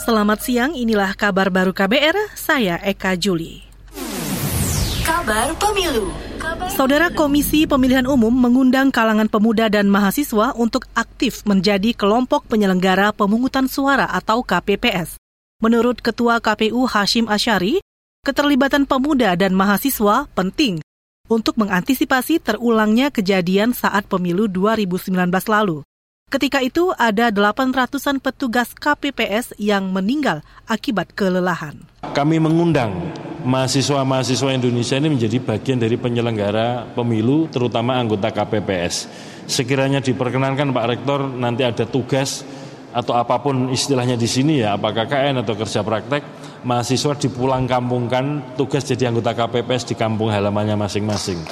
Selamat siang, inilah kabar baru KBR, saya Eka Juli. Kabar Pemilu Saudara Komisi Pemilihan Umum mengundang kalangan pemuda dan mahasiswa untuk aktif menjadi kelompok penyelenggara pemungutan suara atau KPPS. Menurut Ketua KPU Hashim Asyari, keterlibatan pemuda dan mahasiswa penting untuk mengantisipasi terulangnya kejadian saat pemilu 2019 lalu. Ketika itu ada 800-an petugas KPPS yang meninggal akibat kelelahan. Kami mengundang mahasiswa-mahasiswa Indonesia ini menjadi bagian dari penyelenggara pemilu, terutama anggota KPPS. Sekiranya diperkenankan Pak Rektor nanti ada tugas atau apa pun istilahnya di sini ya, apakah KKN atau kerja praktek, mahasiswa dipulang kampungkan tugas jadi anggota KPPS di kampung halamannya masing-masing.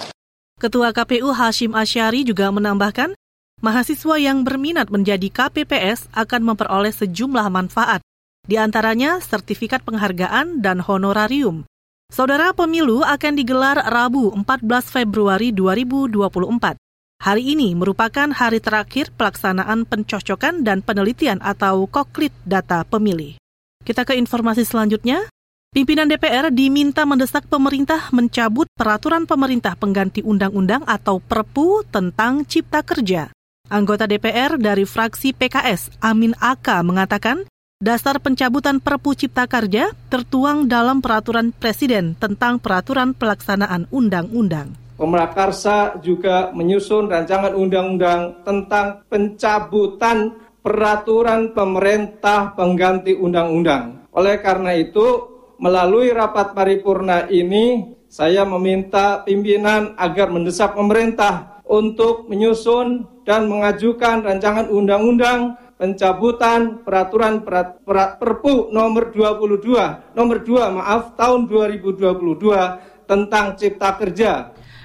Ketua KPU Hashim Asyari juga menambahkan, mahasiswa yang berminat menjadi KPPS akan memperoleh sejumlah manfaat, di antaranya sertifikat penghargaan dan honorarium. Saudara pemilu akan digelar Rabu 14 Februari 2024. Hari ini merupakan hari terakhir pelaksanaan pencocokan dan penelitian atau koklit data pemilih. Kita ke informasi selanjutnya. Pimpinan DPR diminta mendesak pemerintah mencabut peraturan pemerintah pengganti undang-undang atau Perpu tentang Cipta Kerja. Anggota DPR dari fraksi PKS, Amin Aka, mengatakan dasar pencabutan Perpu Cipta Kerja tertuang dalam peraturan Presiden tentang peraturan pelaksanaan undang-undang. Pemrakarsa juga menyusun rancangan undang-undang tentang pencabutan peraturan pemerintah pengganti undang-undang. Oleh karena itu, melalui rapat paripurna ini, saya meminta pimpinan agar mendesak pemerintah untuk menyusun dan mengajukan rancangan undang-undang pencabutan peraturan perat, perat, Perpu nomor 22 nomor 2 maaf tahun 2022 tentang Cipta Kerja.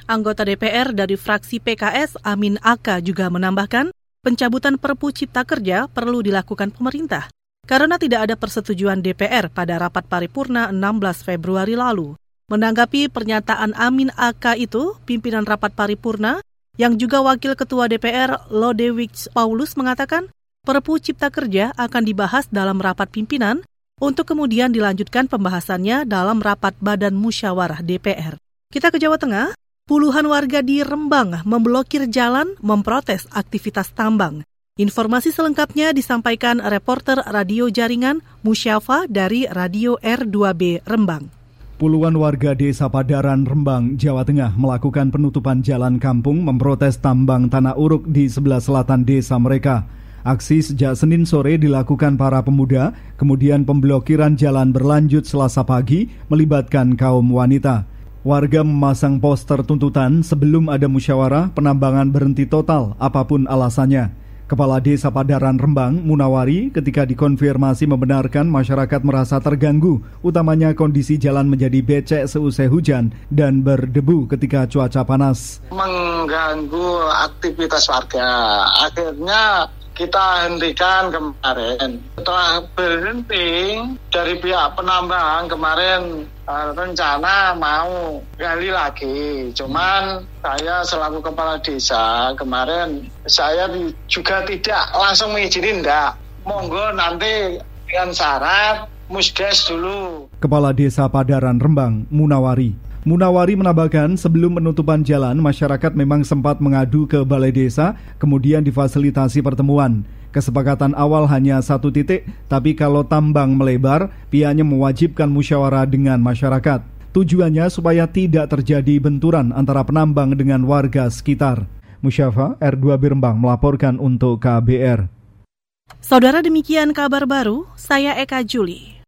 Anggota DPR dari fraksi PKS Amin Aka juga menambahkan pencabutan Perpu Cipta Kerja perlu dilakukan pemerintah karena tidak ada persetujuan DPR pada rapat paripurna 16 Februari lalu. Menanggapi pernyataan Amin Aka itu, pimpinan rapat paripurna yang juga Wakil Ketua DPR Lodewijk Paulus mengatakan Perpu Cipta Kerja akan dibahas dalam rapat pimpinan untuk kemudian dilanjutkan pembahasannya dalam rapat Badan Musyawarah DPR. Kita ke Jawa Tengah, puluhan warga di Rembang memblokir jalan memprotes aktivitas tambang. Informasi selengkapnya disampaikan reporter radio jaringan Musyafa dari Radio R2B Rembang. Puluhan warga desa Padaran, Rembang, Jawa Tengah melakukan penutupan jalan kampung memprotes tambang tanah uruk di sebelah selatan desa mereka. Aksi sejak Senin sore dilakukan para pemuda, kemudian pemblokiran jalan berlanjut selasa pagi melibatkan kaum wanita. Warga memasang poster tuntutan sebelum ada musyawarah penambangan berhenti total apa pun alasannya. Kepala Desa Padaran Rembang, Munawari, ketika dikonfirmasi membenarkan masyarakat merasa terganggu, utamanya kondisi jalan menjadi becek seusai hujan dan berdebu ketika cuaca panas. Mengganggu aktivitas warga. Akhirnya kita hentikan kemarin. Setelah berhenti dari pihak penambang kemarin uh, rencana mau gali lagi. Cuman saya selaku kepala desa kemarin saya juga tidak langsung mengizinin enggak. Monggo nanti dengan syarat musdes dulu. Kepala Desa Padaran Rembang, Munawari. Munawari menambahkan sebelum penutupan jalan, masyarakat memang sempat mengadu ke balai desa, kemudian difasilitasi pertemuan. Kesepakatan awal hanya satu titik, tapi kalau tambang melebar, pihaknya mewajibkan musyawarah dengan masyarakat. Tujuannya supaya tidak terjadi benturan antara penambang dengan warga sekitar. Musyafa R2 Birembang melaporkan untuk KBR. Saudara demikian kabar baru, saya Eka Juli.